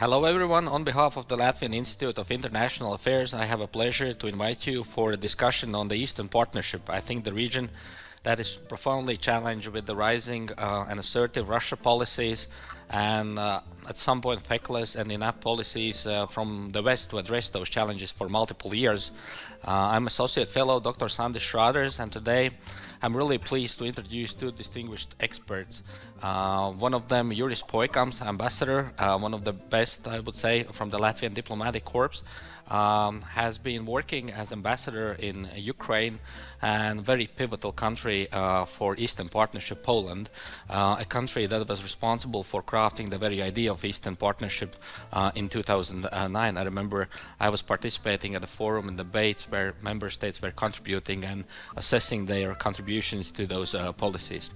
hello everyone. On behalf of the Latvian Institute of International Affairs, I have a pleasure to invite you for a discussion on the Eastern Partnership. I think the region that is profoundly challenged with the rising uh, and assertive Russia policies and uh, at some point feckless and inept policies uh, from the West to address those challenges for multiple years. Uh, I'm Associate Fellow Dr. Sandis Šrāders and today I'm really pleased to introduce two distinguished experts. Uh, one of them, Juris Poikāns, ambassador, uh, one of the best, I would say, from the Latvian diplomatic corps, um, has been working as ambassador in Ukraine and very pivotal country uh, for Eastern Partnership, Poland, uh, a country that was responsible for crafting the very idea of Eastern Partnership uh, in 2009. I remember I was participating at a forum and debates where member states were contributing and assessing their contributions to those policies.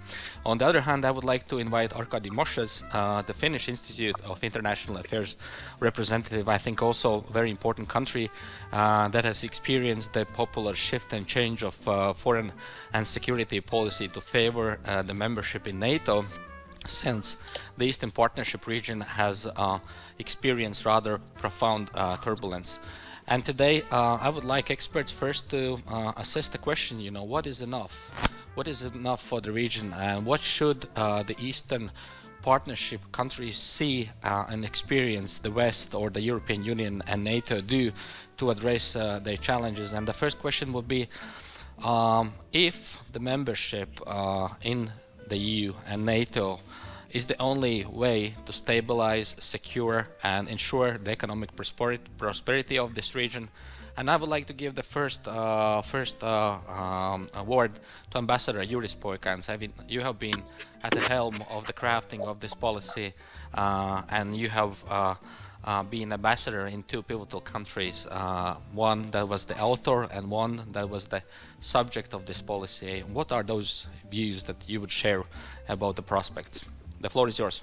On the other hand, I would like to invite Arkady Moshes, the Finnish Institute of International Affairs representative, I think also very important country that has experienced the popular shift and change of foreign and security policy to favor uh, the membership in NATO since the Eastern Partnership region has uh, experienced rather profound uh, turbulence. And today, uh, I would like experts first to uh, assess the question, you know, what is enough? What is enough for the region and what should uh, the Eastern Partnership countries see uh, and experience the West or the European Union and NATO do to address their challenges? And the first question would be, um, if the membership in the EU and NATO is the only way to stabilize, secure, and ensure the economic prosperity of this region. And I would like to give the first uh, first uh, um, award to Ambassador Juris Poikāns. I mean, you have been at the helm of the crafting of this policy, uh, and you have uh, been ambassador in two pivotal countries. Uh, one that was the author, and one that was the subject of this policy. What are those views that you would share about the prospects? The floor is yours.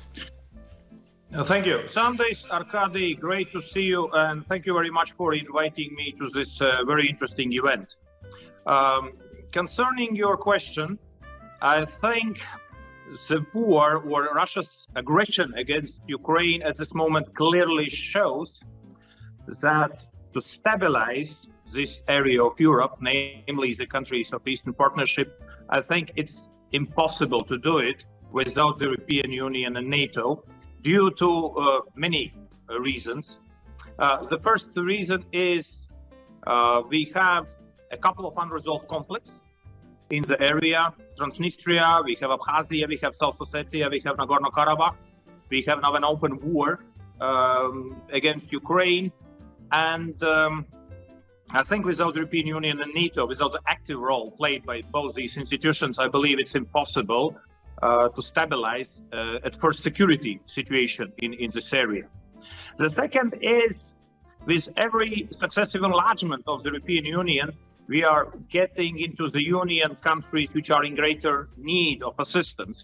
Uh, thank you. Sandis, Arkady, great to see you, and thank you very much for inviting me to this uh, very interesting event. Um, concerning your question, I think the war or Russia's aggression against Ukraine at this moment clearly shows that to stabilize this area of Europe, namely the countries of Eastern Partnership, I think it's impossible to do it without the European Union and NATO due to uh, many uh, reasons. Uh, the first reason is uh, we have a couple of unresolved conflicts in the area Transnistria, we have Abkhazia, we have South Ossetia, we have Nagorno Karabakh, we have now an open war um, against Ukraine. And um, I think without the European Union and NATO, without the active role played by both these institutions, I believe it's impossible uh, to stabilize uh, at first security situation in, in this area. The second is with every successive enlargement of the European Union, we are getting into the union countries which are in greater need of assistance.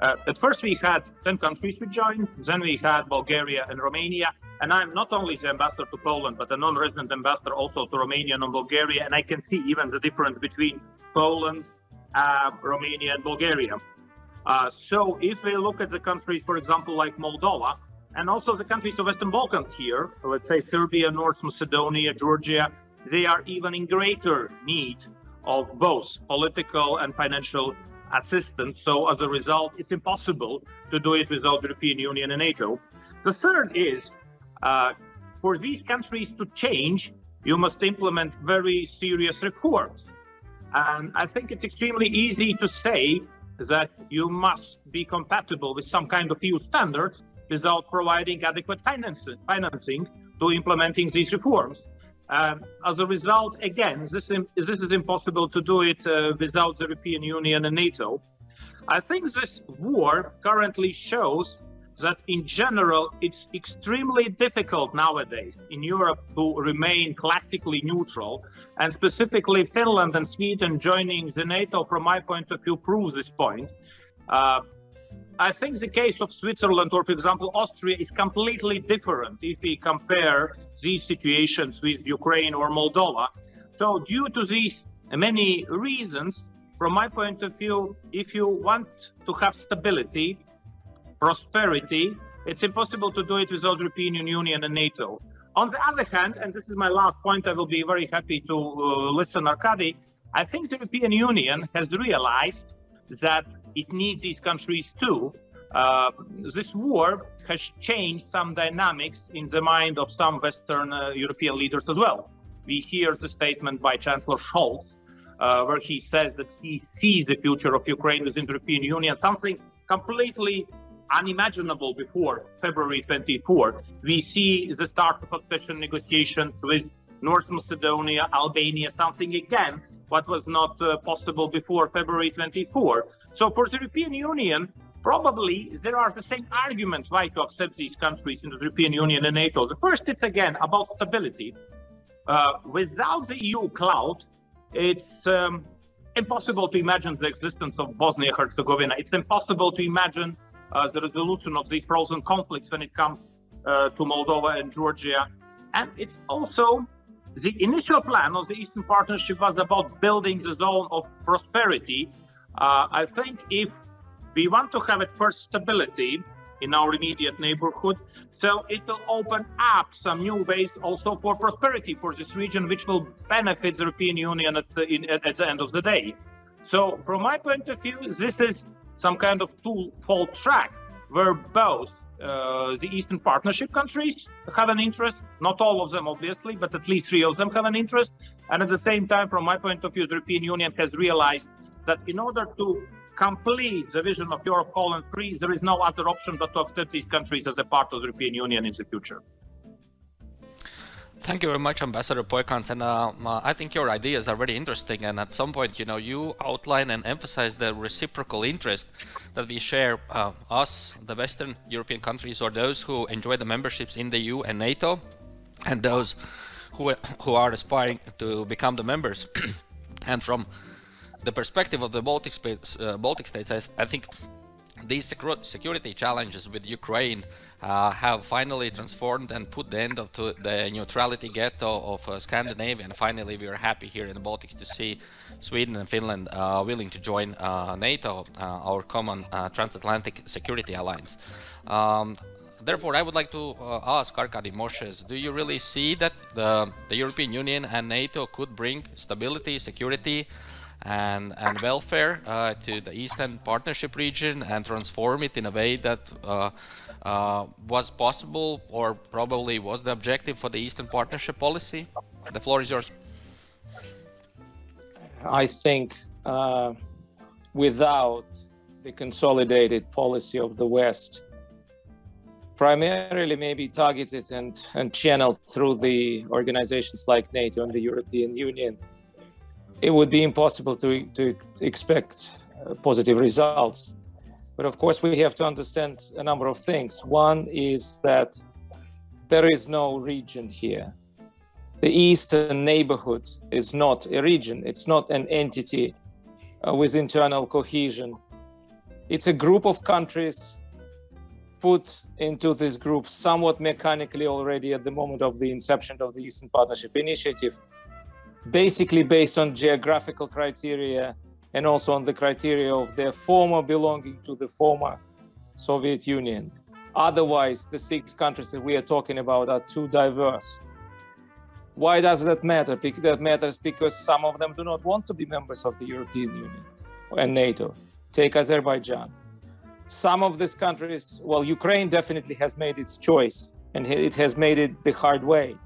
Uh, at first, we had 10 countries which joined, then we had Bulgaria and Romania. And I'm not only the ambassador to Poland, but a non resident ambassador also to Romania and Bulgaria. And I can see even the difference between Poland, uh, Romania, and Bulgaria. Uh, so if we look at the countries, for example, like Moldova, and also the countries of Western Balkans here, let's say Serbia, North Macedonia, Georgia, they are even in greater need of both political and financial assistance. So as a result, it's impossible to do it without the European Union and NATO. The third is uh, for these countries to change, you must implement very serious reforms. And I think it's extremely easy to say that you must be compatible with some kind of EU standards without providing adequate financing, financing to implementing these reforms. Um, as a result, again, this, this is impossible to do it uh, without the European Union and NATO. I think this war currently shows that in general, it's extremely difficult nowadays in Europe to remain classically neutral. And specifically, Finland and Sweden joining the NATO, from my point of view, proves this point. Uh, I think the case of Switzerland or, for example, Austria is completely different if we compare these situations with Ukraine or Moldova. So, due to these many reasons, from my point of view, if you want to have stability, prosperity It's impossible to do it without the European Union and NATO. On the other hand, and this is my last point, I will be very happy to uh, listen, Arkady. I think the European Union has realized that it needs these countries too. Uh, this war has changed some dynamics in the mind of some Western uh, European leaders as well. We hear the statement by Chancellor Scholz, uh, where he says that he sees the future of Ukraine within the European Union, something completely unimaginable before February 24. We see the start of accession negotiations with North Macedonia, Albania, something again what was not uh, possible before February 24. So for the European Union, probably there are the same arguments why to accept these countries into the European Union and NATO. The first, it's again about stability. Uh, without the EU cloud, it's um, impossible to imagine the existence of Bosnia Herzegovina. It's impossible to imagine uh, the resolution of these frozen conflicts when it comes uh, to Moldova and Georgia. And it's also the initial plan of the Eastern Partnership was about building the zone of prosperity. Uh, I think if we want to have at first stability in our immediate neighborhood, so it will open up some new ways also for prosperity for this region, which will benefit the European Union at the, in, at the end of the day. So, from my point of view, this is some kind of two-fold track where both uh, the Eastern Partnership countries have an interest, not all of them, obviously, but at least three of them have an interest. And at the same time, from my point of view, the European Union has realized that in order to complete the vision of Europe and free, there is no other option but to accept these countries as a part of the European Union in the future. Thank you very much, Ambassador Poikāns. And uh, uh, I think your ideas are very interesting. And at some point, you know, you outline and emphasize the reciprocal interest that we share, uh, us, the Western European countries, or those who enjoy the memberships in the EU and NATO, and those who who are aspiring to become the members. and from the perspective of the Baltic, states, uh, Baltic states, I, I think these security challenges with Ukraine uh, have finally transformed and put the end of to the neutrality ghetto of uh, Scandinavia. And finally, we are happy here in the Baltics to see Sweden and Finland uh, willing to join uh, NATO, uh, our common uh, transatlantic security alliance. Um, therefore, I would like to ask Arkady Moshes, do you really see that the, the European Union and NATO could bring stability, security, and, and welfare uh, to the Eastern Partnership region and transform it in a way that uh, uh, was possible or probably was the objective for the Eastern Partnership policy? The floor is yours. I think uh, without the consolidated policy of the West, primarily maybe targeted and, and channeled through the organizations like NATO and the European Union, it would be impossible to, to expect uh, positive results. But of course, we have to understand a number of things. One is that there is no region here. The eastern neighborhood is not a region, it's not an entity uh, with internal cohesion. It's a group of countries put into this group somewhat mechanically already at the moment of the inception of the Eastern Partnership Initiative basically based on geographical criteria and also on the criteria of their former belonging to the former Soviet Union. Otherwise, the six countries that we are talking about are too diverse. Why does that matter? That matters because some of them do not want to be members of the European Union and NATO. Take Azerbaijan. Some of these countries, well, Ukraine definitely has made its choice and it has made it the hard way.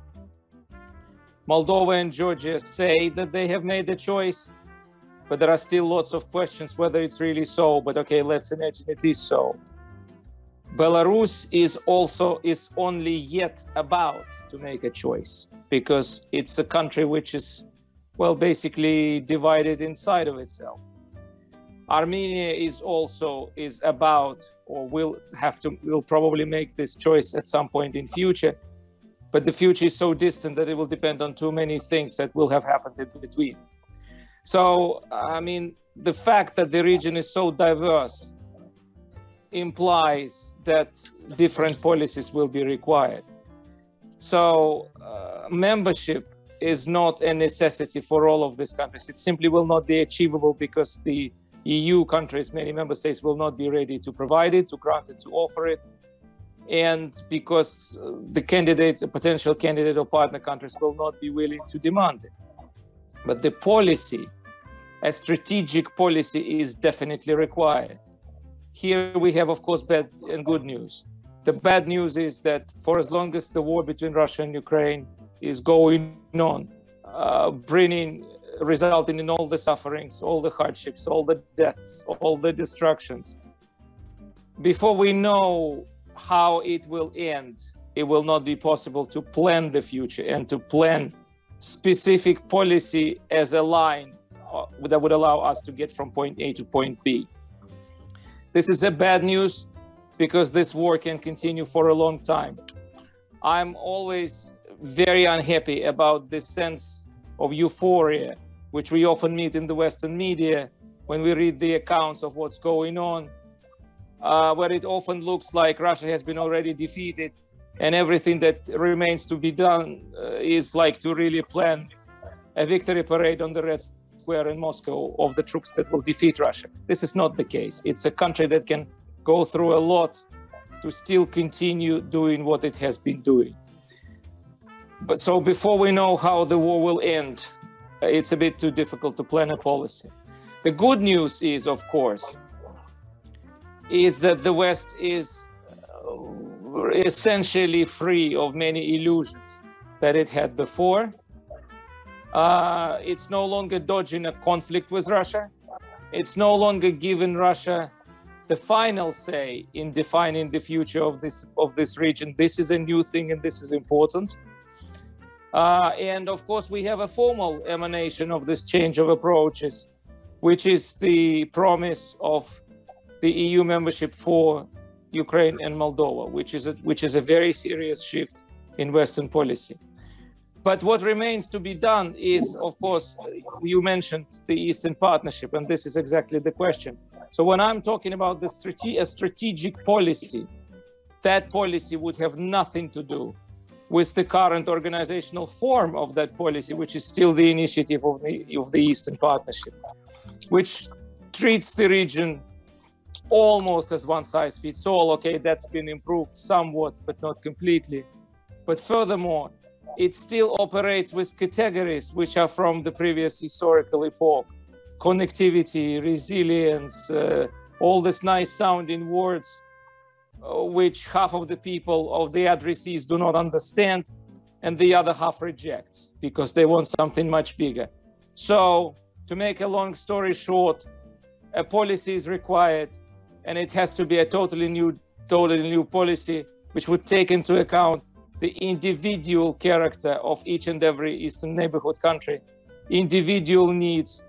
Moldova and Georgia say that they have made the choice, but there are still lots of questions whether it's really so. But okay, let's imagine it is so. Belarus is also is only yet about to make a choice because it's a country which is well basically divided inside of itself. Armenia is also is about or will have to will probably make this choice at some point in future but the future is so distant that it will depend on too many things that will have happened in between. So, I mean, the fact that the region is so diverse implies that different policies will be required. So, uh, membership is not a necessity for all of these countries. It simply will not be achievable because the EU countries, many member states, will not be ready to provide it, to grant it, to offer it. And because the candidate, the potential candidate or partner countries will not be willing to demand it. But the policy, a strategic policy, is definitely required. Here we have, of course, bad and good news. The bad news is that for as long as the war between Russia and Ukraine is going on, uh, bringing, resulting in all the sufferings, all the hardships, all the deaths, all the destructions, before we know how it will end, it will not be possible to plan the future and to plan specific policy as a line uh, that would allow us to get from point A to point B. This is a bad news because this war can continue for a long time. I'm always very unhappy about this sense of euphoria, which we often meet in the Western media when we read the accounts of what's going on uh, where it often looks like Russia has been already defeated and everything that remains to be done uh, is like to really plan a victory parade on the Red Square in Moscow of the troops that will defeat Russia. This is not the case. It's a country that can go through a lot to still continue doing what it has been doing. But so before we know how the war will end, it's a bit too difficult to plan a policy. The good news is, of course, is that the West is uh, essentially free of many illusions that it had before. Uh, it's no longer dodging a conflict with Russia. It's no longer giving Russia the final say in defining the future of this of this region. This is a new thing, and this is important. Uh, and of course, we have a formal emanation of this change of approaches, which is the promise of the EU membership for Ukraine and Moldova, which is a, which is a very serious shift in Western policy. But what remains to be done is, of course, you mentioned the Eastern Partnership, and this is exactly the question. So when I'm talking about the strate- a strategic policy, that policy would have nothing to do with the current organizational form of that policy, which is still the initiative of the, of the Eastern Partnership, which treats the region almost as one size fits all. Okay, that's been improved somewhat, but not completely. But furthermore, it still operates with categories which are from the previous historical epoch connectivity, resilience, uh, all these nice sounding words, uh, which half of the people of the addressees do not understand, and the other half rejects because they want something much bigger. So, to make a long story short, a policy is required and it has to be a totally new, totally new policy, which would take into account the individual character of each and every Eastern neighborhood country, individual needs,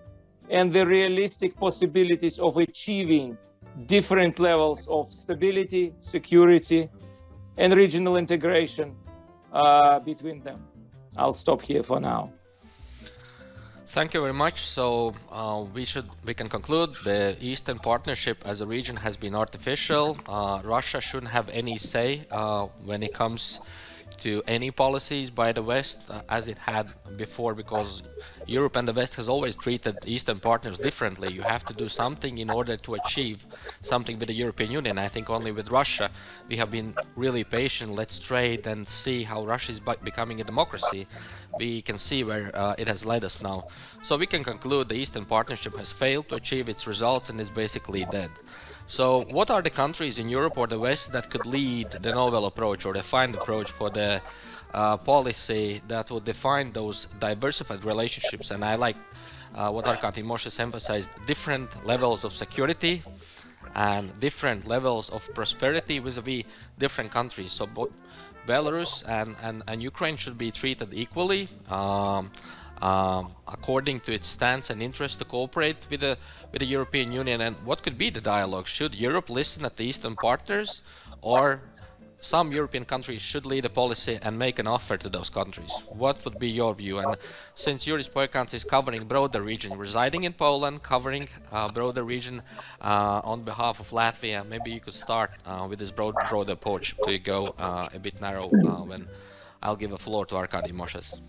and the realistic possibilities of achieving different levels of stability, security, and regional integration uh, between them. I'll stop here for now. Thank you very much. So uh, we should we can conclude the Eastern Partnership as a region has been artificial. Uh, Russia shouldn't have any say uh, when it comes to any policies by the West uh, as it had before because Europe and the West has always treated Eastern partners differently. You have to do something in order to achieve something with the European Union. I think only with Russia we have been really patient. Let's trade and see how Russia is becoming a democracy. We can see where uh, it has led us now. So we can conclude the Eastern Partnership has failed to achieve its results and is basically dead. So, what are the countries in Europe or the West that could lead the novel approach or the defined approach for the uh, policy that would define those diversified relationships? And I like uh, what Arkady Timoshes emphasized different levels of security and different levels of prosperity vis-a-vis different countries. So, both Belarus and, and, and Ukraine should be treated equally. Um, um, according to its stance and interest to cooperate with the with the European Union and what could be the dialogue should Europe listen at the eastern partners or some European countries should lead a policy and make an offer to those countries. What would be your view? And since Juris Poikāns is covering broader region, residing in Poland, covering uh, broader region uh, on behalf of Latvia, maybe you could start uh, with this broad, broad approach to go uh, a bit narrow uh, when I'll give a floor to Arkady Moshes.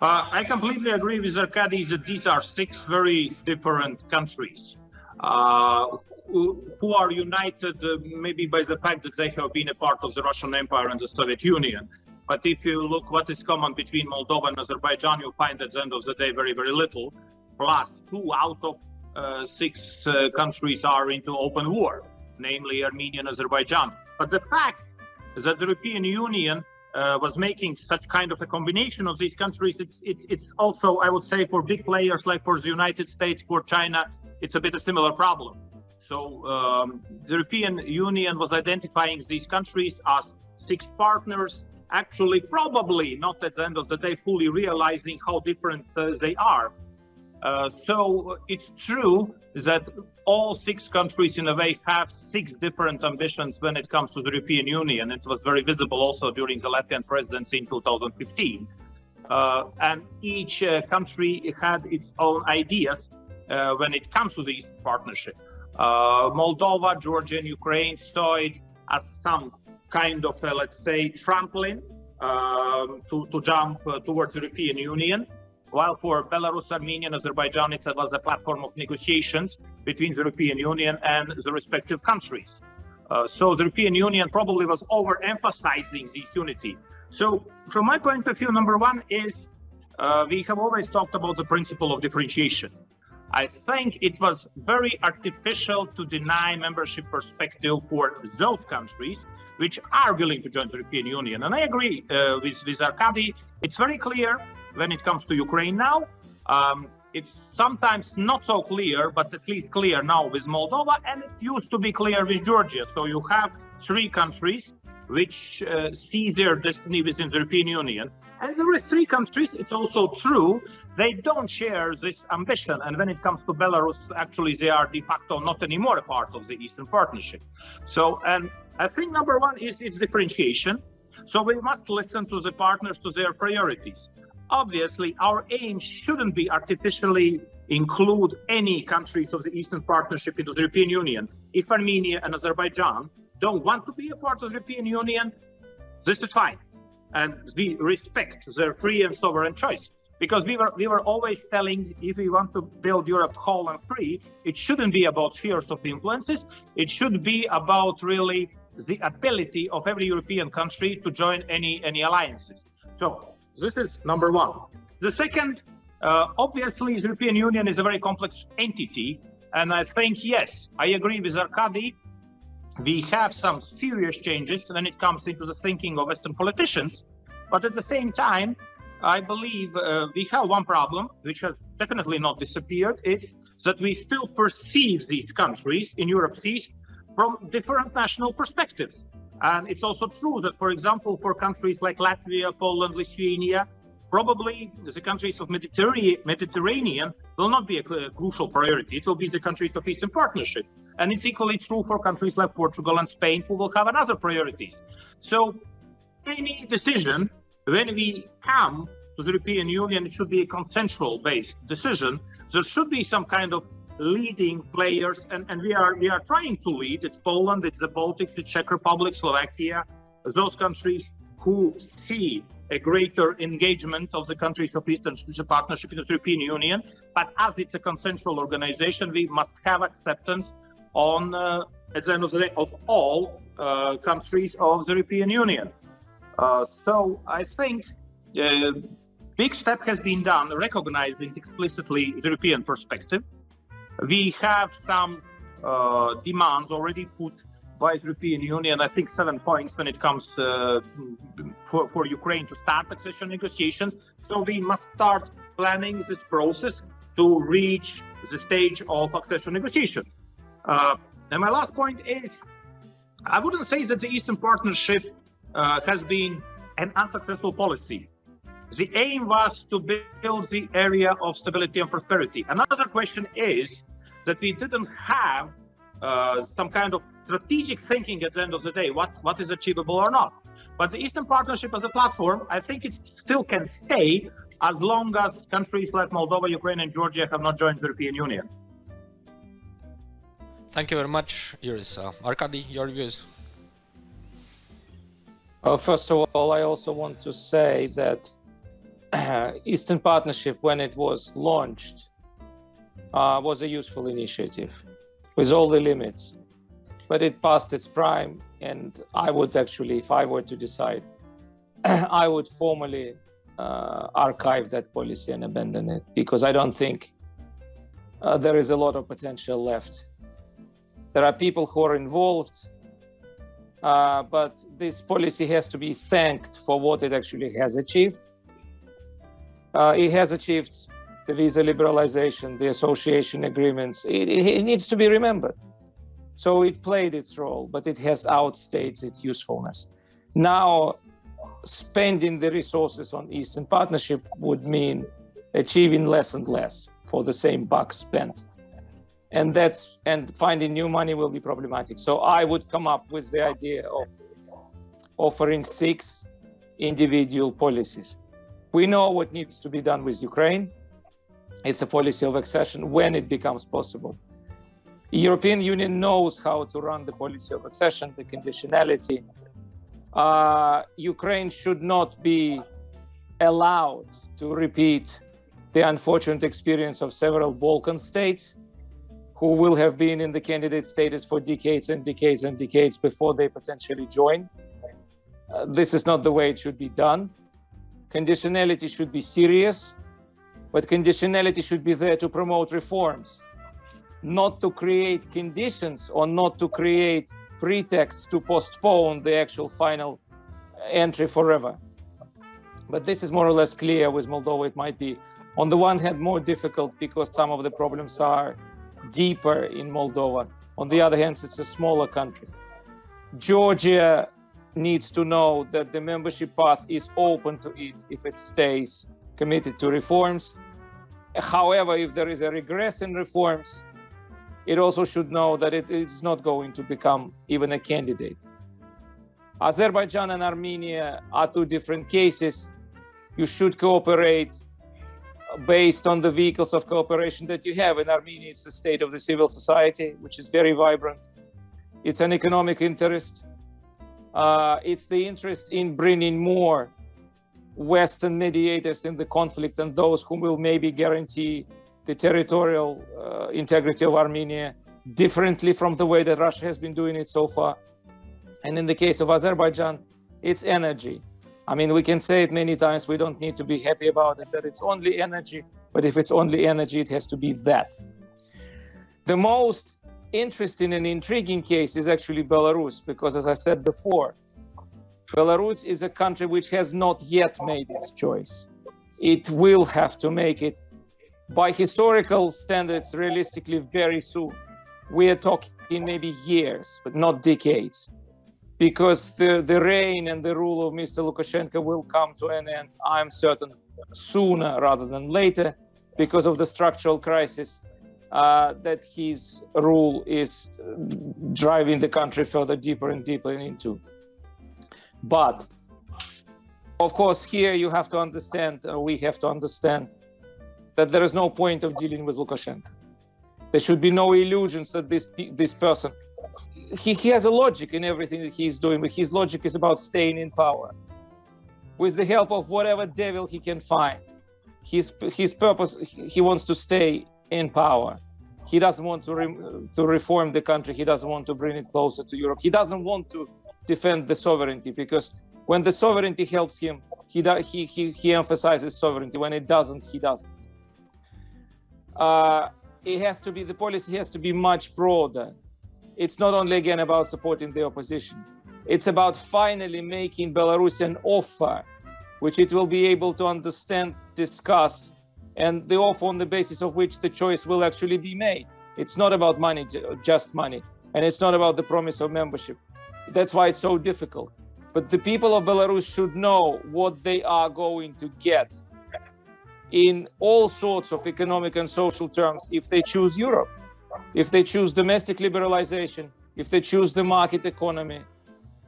Uh, I completely agree with Arkady that these are six very different countries. Uh, who are united uh, maybe by the fact that they have been a part of the Russian Empire and the Soviet Union. But if you look what is common between Moldova and Azerbaijan, you find at the end of the day very, very little. Plus, two out of uh, six uh, countries are into open war, namely Armenia and Azerbaijan. But the fact that the European Union uh, was making such kind of a combination of these countries, it's, it's, it's also, I would say, for big players like for the United States, for China, it's a bit a similar problem. So um, the European Union was identifying these countries as six partners, actually probably not at the end of the day fully realizing how different uh, they are. Uh, so it's true that all six countries in a way have six different ambitions when it comes to the European Union. It was very visible also during the Latvian presidency in 2015. Uh, and each uh, country had its own ideas uh, when it comes to this partnership. Uh, Moldova, Georgia, and Ukraine saw it as some kind of, let's say, trampoline um, to, to jump towards the European Union. While for Belarus, Armenia, and Azerbaijan, it was a platform of negotiations between the European Union and the respective countries. Uh, so the European Union probably was overemphasizing this unity. So from my point of view, number one is uh, we have always talked about the principle of differentiation. I think it was very artificial to deny membership perspective for those countries which are willing to join the European Union. And I agree uh, with, with Arkady. It's very clear when it comes to Ukraine now. Um, it's sometimes not so clear, but at least clear now with Moldova, and it used to be clear with Georgia. So you have three countries which uh, see their destiny within the European Union. And there are three countries, it's also true they don't share this ambition. And when it comes to Belarus, actually, they are de facto not anymore a part of the Eastern Partnership. So, and I think number one is its differentiation. So we must listen to the partners to their priorities. Obviously, our aim shouldn't be artificially include any countries of the Eastern Partnership into the European Union. If Armenia and Azerbaijan don't want to be a part of the European Union, this is fine. And we respect their free and sovereign choice because we were we were always telling if we want to build Europe whole and free, it shouldn't be about spheres of influences. It should be about really the ability of every European country to join any any alliances. So this is number one. The second, uh, obviously, the European Union is a very complex entity, and I think yes, I agree with Arkady. We have some serious changes when it comes into the thinking of Western politicians, but at the same time, I believe uh, we have one problem, which has definitely not disappeared, is that we still perceive these countries in Europe seas from different national perspectives. And it's also true that, for example, for countries like Latvia, Poland, Lithuania, probably the countries of Mediterranean will not be a crucial priority. It will be the countries of Eastern Partnership. And it's equally true for countries like Portugal and Spain, who will have another priorities. So any decision when we come to the European Union, it should be a consensual based decision. There should be some kind of leading players, and, and we are we are trying to lead. It's Poland, it's the Baltics, it's Czech Republic, Slovakia, those countries who see a greater engagement of the countries of Eastern Partnership in the European Union. But as it's a consensual organization, we must have acceptance on, uh, at the end of the day, of all uh, countries of the European Union. Uh, so I think a big step has been done recognizing explicitly the European perspective. We have some uh, demands already put by the European Union, I think seven points when it comes uh, for, for Ukraine to start accession negotiations. So we must start planning this process to reach the stage of accession negotiations. Uh, and my last point is I wouldn't say that the Eastern Partnership uh, has been an unsuccessful policy. The aim was to build the area of stability and prosperity. Another question is that we didn't have uh, some kind of strategic thinking at the end of the day, what, what is achievable or not. But the Eastern Partnership as a platform, I think it still can stay as long as countries like Moldova, Ukraine, and Georgia have not joined the European Union. Thank you very much, Juris. Uh, Arkady, your views? Well, first of all, I also want to say that Eastern Partnership, when it was launched, uh, was a useful initiative. with all the limits. But it passed its prime, and I would actually, if I were to decide, I would formally uh, archive that policy and abandon it because I don't think uh, there is a lot of potential left. There are people who are involved, uh, but this policy has to be thanked for what it actually has achieved. Uh, it has achieved the visa liberalization, the association agreements. It, it, needs to be remembered. So it played its role, but it has outstayed its usefulness. Now, spending the resources on Eastern Partnership would mean achieving less and less for the same buck spent. And that's and finding new money will be problematic. So I would come up with the idea of offering six individual policies. We know what needs to be done with Ukraine. It's a policy of accession when it becomes possible. European Union knows how to run the policy of accession, the conditionality. Uh, Ukraine should not be allowed to repeat the unfortunate experience of several Balkan states who will have been in the candidate status for decades and decades and decades before they potentially join. Uh, this is not the way it should be done. Conditionality should be serious, but conditionality should be there to promote reforms, not to create conditions or not to create pretexts to postpone the actual final uh, entry forever. But this is more or less clear with Moldova. It might be on the one hand more difficult because some of the problems are deeper in Moldova. On the other hand, it's a smaller country. Georgia needs to know that the membership path is open to it if it stays committed to reforms. However, if there is a regress in reforms, it also should know that it is not going to become even a candidate. Azerbaijan and Armenia are two different cases. You should cooperate based on the vehicles of cooperation that you have. In Armenia, it's the state of the civil society, which is very vibrant. It's an economic interest. Uh, it's the interest in bringing more Western mediators in the conflict and those who will maybe guarantee the territorial uh, integrity of Armenia differently from the way that Russia has been doing it so far. And in the case of Azerbaijan, it's energy. I mean, we can say it many times. We don't need to be happy about it, that it's only energy. But if it's only energy, it has to be that. The most interesting and intriguing case is actually Belarus, because as I said before, Belarus is a country which has not yet made its choice. It will have to make it by historical standards, realistically, very soon. We are talking maybe years, but not decades because the, the reign and the rule of Mr. Lukashenko will come to an end, I'm certain, sooner rather than later, because of the structural crisis uh, that his rule is driving the country further deeper and deeper into. But of course, here you have to understand, uh, we have to understand that there is no point of dealing with Lukashenko. There should be no illusions that this this person he, he has a logic in everything that he is doing, but his logic is about staying in power with the help of whatever devil he can find. His his purpose he wants to stay in power. He doesn't want to re, to reform the country. He doesn't want to bring it closer to Europe. He doesn't want to defend the sovereignty because when the sovereignty helps him, he he he, he emphasizes sovereignty. When it doesn't, he doesn't. Uh, it has to be the policy has to be much broader it's not only again about supporting the opposition. It's about finally making Belarus an offer, which it will be able to understand, discuss, and the offer on the basis of which the choice will actually be made. It's not about money, just money, and it's not about the promise of membership. That's why it's so difficult. But the people of Belarus should know what they are going to get in all sorts of economic and social terms if they choose Europe if they choose domestic liberalization, if they choose the market economy,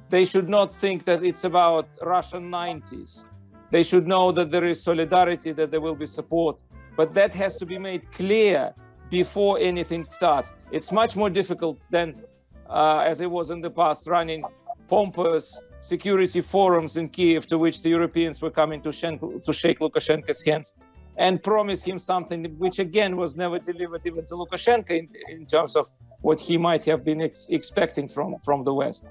they should not think that it's about Russian 90s. They should know that there is solidarity, that there will be support. But that has to be made clear before anything starts. It's much more difficult than, Uh, as it was in the past, running pompous security forums in Kiev to which the Europeans were coming to, to shake Lukashenko's hands and promise him something which again was never delivered even to Lukashenko in, in terms of what he might have been ex- expecting from, from the West.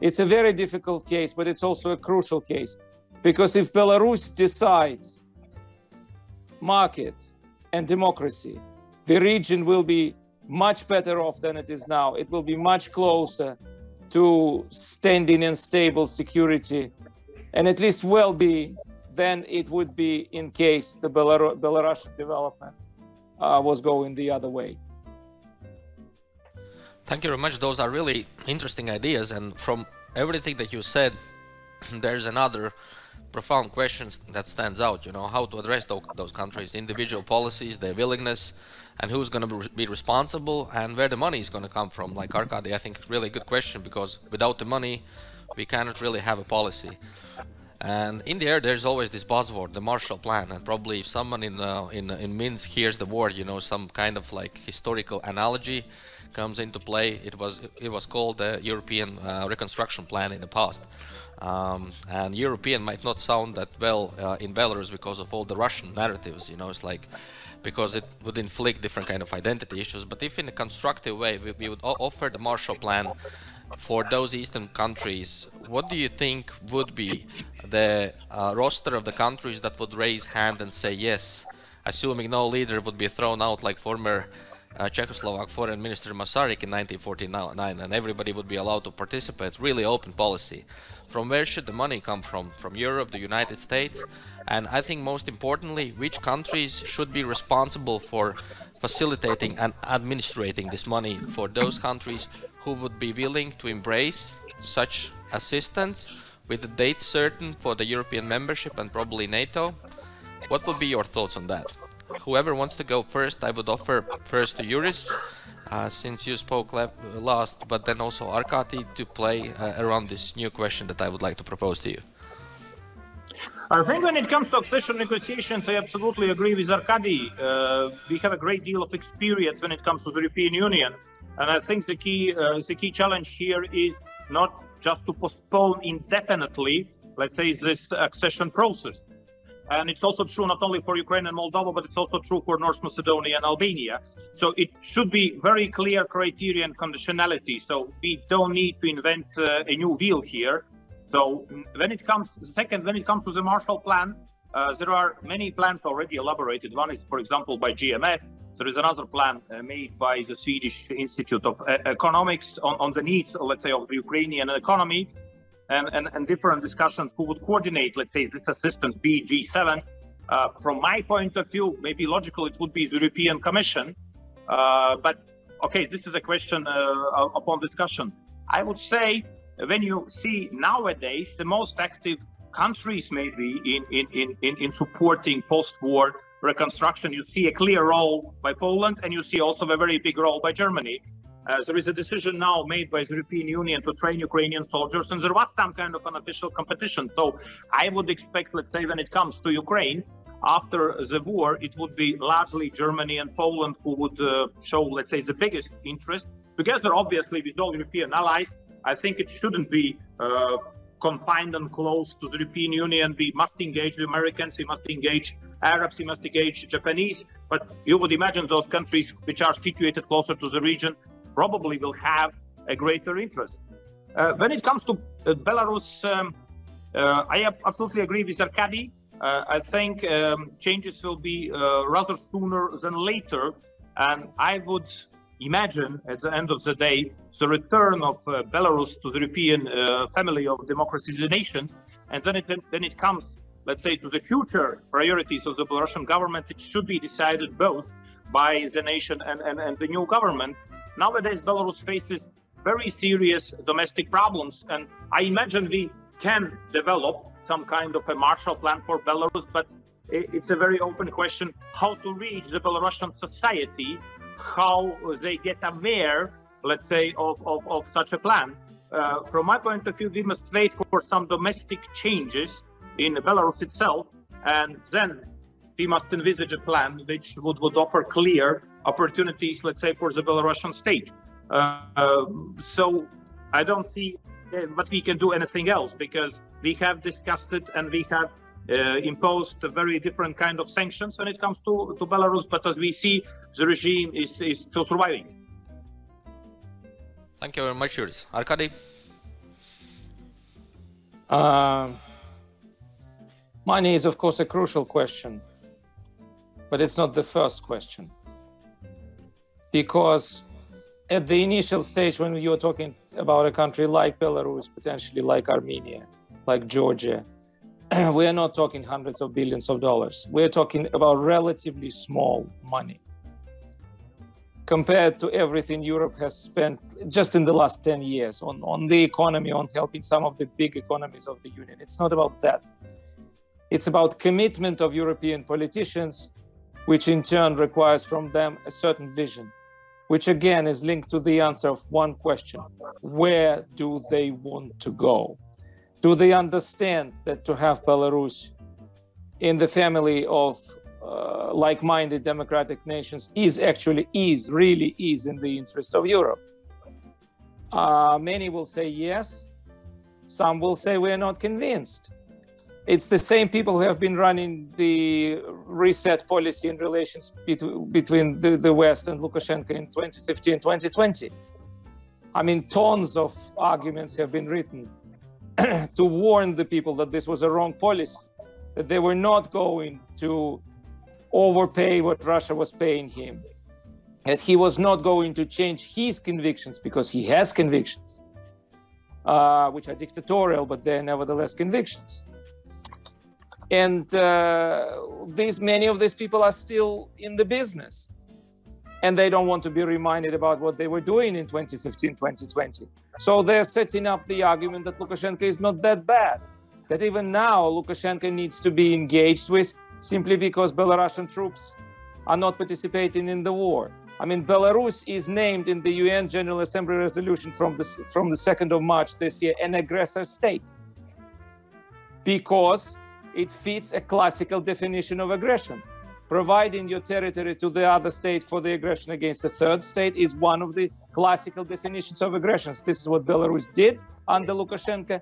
It's a very difficult case, but it's also a crucial case because if Belarus decides market and democracy, the region will be much better off than it is now. It will be much closer to standing and stable security and at least well being than it would be in case the Belar- Belarusian development uh, was going the other way. Thank you very much. Those are really interesting ideas. And from everything that you said, there's another profound questions that stands out. You know, how to address those countries, individual policies, their willingness, and who's going to be responsible, and where the money is going to come from. Like Arkady, I think really good question because without the money, we cannot really have a policy. And in the air, there's always this buzzword, the Marshall Plan. And probably if someone in uh, in in Minsk hears the word, you know, some kind of like historical analogy comes into play. It was it was called the European uh, Reconstruction Plan in the past. Um, and European might not sound that well uh, in Belarus because of all the Russian narratives. You know, it's like because it would inflict different kind of identity issues. But if in a constructive way, we, we would offer the Marshall Plan for those eastern countries, what do you think would be the uh, roster of the countries that would raise hand and say yes, assuming no leader would be thrown out like former uh, Czechoslovak foreign minister Masaryk in 1949, and everybody would be allowed to participate. Really open policy. From where should the money come from? From Europe, the United States, and I think most importantly, which countries should be responsible for facilitating and administrating this money for those countries who would be willing to embrace such assistance with a date certain for the European membership and probably NATO. What would be your thoughts on that? Whoever wants to go first, I would offer first to Juris, uh, since you spoke last, but then also Arkady to play uh, around this new question that I would like to propose to you. I think when it comes to accession negotiations, I absolutely agree with Arkady. Uh, we have a great deal of experience when it comes to the European Union, and I think the key uh, the key challenge here is not just to postpone indefinitely, let's say, this accession process. And it's also true not only for Ukraine and Moldova, but it's also true for North Macedonia and Albania. So it should be very clear criteria and conditionality. So we don't need to invent uh, a new wheel here. So when it comes, second, when it comes to the Marshall Plan, uh, there are many plans already elaborated. One is, for example, by GMF. There is another plan uh, made by the Swedish Institute of uh, Economics on, on the needs, let's say, of the Ukrainian economy, and, and, and different discussions who would coordinate, let's say, this assistance, be G7. Uh, from my point of view, maybe logical, it would be the European Commission. Uh, but okay, this is a question uh, upon discussion. I would say when you see nowadays the most active countries maybe in, in, in, in supporting post-war reconstruction, you see a clear role by Poland and you see also a very big role by Germany. Uh, there is a decision now made by the European Union to train Ukrainian soldiers, and there was some kind of an official competition. So I would expect, let's say, when it comes to Ukraine, after the war, it would be largely Germany and Poland who would uh, show, let's say, the biggest interest. Together, obviously, with all European allies, I think it shouldn't be uh, confined and close to the European Union. We must engage the Americans, we must engage Arabs, we must engage Japanese. But you would imagine those countries which are situated closer to the region probably will have a greater interest. Uh, when it comes to uh, Belarus, um, uh, I absolutely agree with Arkady. Uh, I think um, changes will be rather sooner than later. And I would imagine at the end of the day the return of Belarus to the European family of democracy as a nation, and then it then it comes, let's say, to the future priorities of the Belarusian government. It should be decided both by the nation and, and, and the new government. Nowadays, Belarus faces very serious domestic problems, and I imagine we can develop some kind of a Marshall Plan for Belarus, but it's a very open question how to reach the Belarusian society how they get aware, let's say, of, of, of such a plan. Uh, from my point of view, we must wait for some domestic changes in Belarus itself, and then we must envisage a plan which would, would offer clear opportunities, let's say, for the Belarusian state. Uh, uh, so I don't see what we can do anything else because we have discussed it and we have uh, imposed a very different kind of sanctions when it comes to, to Belarus, but as we see, the regime is, is still surviving. Thank you very much, Juris. Arkady? Uh, money is, of course, a crucial question, but it's not the first question. Because at the initial stage, when you're talking about a country like Belarus, potentially like Armenia, like Georgia, we are not talking hundreds of billions of dollars. We're talking about relatively small money compared to everything Europe has spent just in the last 10 years on, on the economy, on helping some of the big economies of the Union. It's not about that. It's about commitment of European politicians, which in turn requires from them a certain vision, which again is linked to the answer of one question where do they want to go? Do they understand that to have Belarus in the family of uh, like-minded democratic nations is actually is really is in the interest of Europe? Uh, many will say yes. Some will say we are not convinced. It's the same people who have been running the reset policy in relations bet- between the, the West and Lukashenko in 2015, 2020. I mean, tons of arguments have been written to warn the people that this was a wrong policy, that they were not going to overpay what Russia was paying him, that he was not going to change his convictions because he has convictions, uh, which are dictatorial, but they're nevertheless convictions. And uh, these many of these people are still in the business and they don't want to be reminded about what they were doing in 2015, 2020. So they're setting up the argument that Lukashenko is not that bad, that even now Lukashenko needs to be engaged with simply because Belarusian troops are not participating in the war. I mean, Belarus is named in the UN General Assembly resolution from the, from the 2nd of March this year an aggressor state because it fits a classical definition of aggression providing your territory to the other state for the aggression against the third state is one of the classical definitions of aggressions. This is what Belarus did under Lukashenko,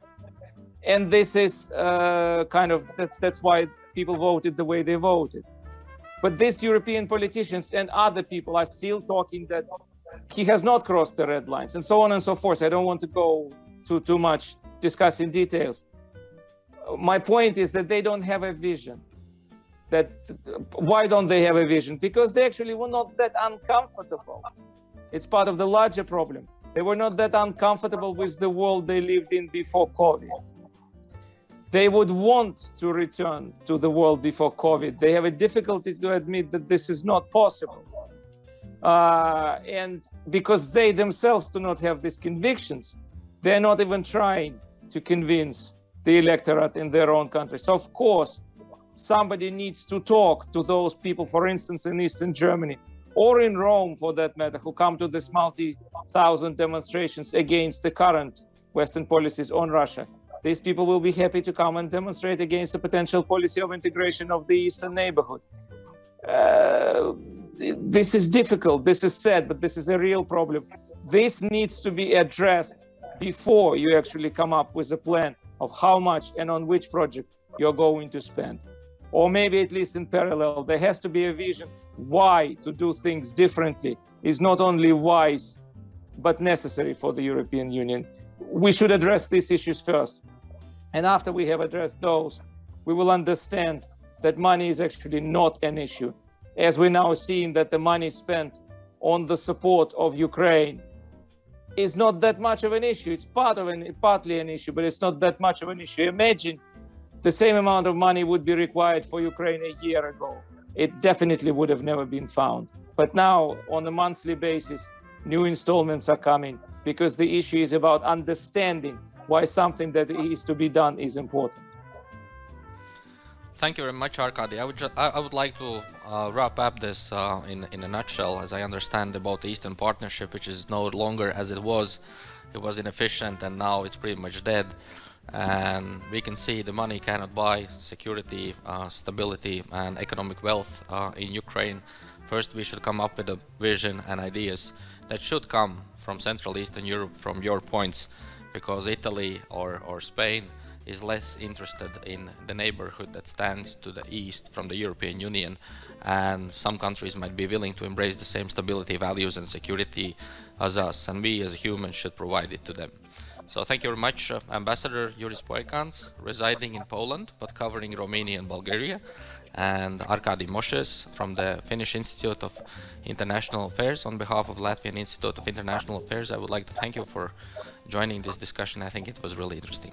and this is uh, kind of that's that's why people voted the way they voted. But these European politicians and other people are still talking that he has not crossed the red lines, and so on and so forth. I don't want to go too too much discussing details. My point is that they don't have a vision that why don't they have a vision? Because they actually were not that uncomfortable. It's part of the larger problem. They were not that uncomfortable with the world they lived in before COVID. They would want to return to the world before COVID. They have a difficulty to admit that this is not possible. Uh, and because they themselves do not have these convictions, they're not even trying to convince the electorate in their own country. So, of course, somebody needs to talk to those people, for instance, in Eastern Germany or in Rome, for that matter, who come to these multi thousand demonstrations against the current Western policies on Russia. These people will be happy to come and demonstrate against the potential policy of integration of the Eastern neighborhood. Uh, this is difficult, this is sad, but this is a real problem. This needs to be addressed before you actually come up with a plan of how much and on which project you're going to spend or maybe at least in parallel, there has to be a vision why to do things differently is not only wise, but necessary for the European Union. We should address these issues first. And after we have addressed those, we will understand that money is actually not an issue. As we're now seeing that the money spent on the support of Ukraine is not that much of an issue. It's part of an, partly an issue, but it's not that much of an issue. Imagine the same amount of money would be required for Ukraine a year ago. It definitely would have never been found. But now, on a monthly basis, new installments are coming because the issue is about understanding why something that is to be done is important. Thank you very much, Arkady. I would ju- I, I would like to uh, wrap up this uh, in in a nutshell, as I understand about the Eastern Partnership, which is no longer as it was. It was inefficient, and now it's pretty much dead and we can see the money cannot buy security, uh, stability, and economic wealth uh, in Ukraine. First, we should come up with a vision and ideas that should come from Central Eastern Europe, from your points, because Italy or, or Spain is less interested in the neighborhood that stands to the east from the European Union, and some countries might be willing to embrace the same stability, values, and security as us, and we as humans should provide it to them. So thank you very much, uh, Ambassador Juris Poikāns, residing in Poland but covering Romania and Bulgaria, and Arkady Moshes from the Finnish Institute of International Affairs. On behalf of Latvian Institute of International Affairs, I would like to thank you for joining this discussion. I think it was really interesting.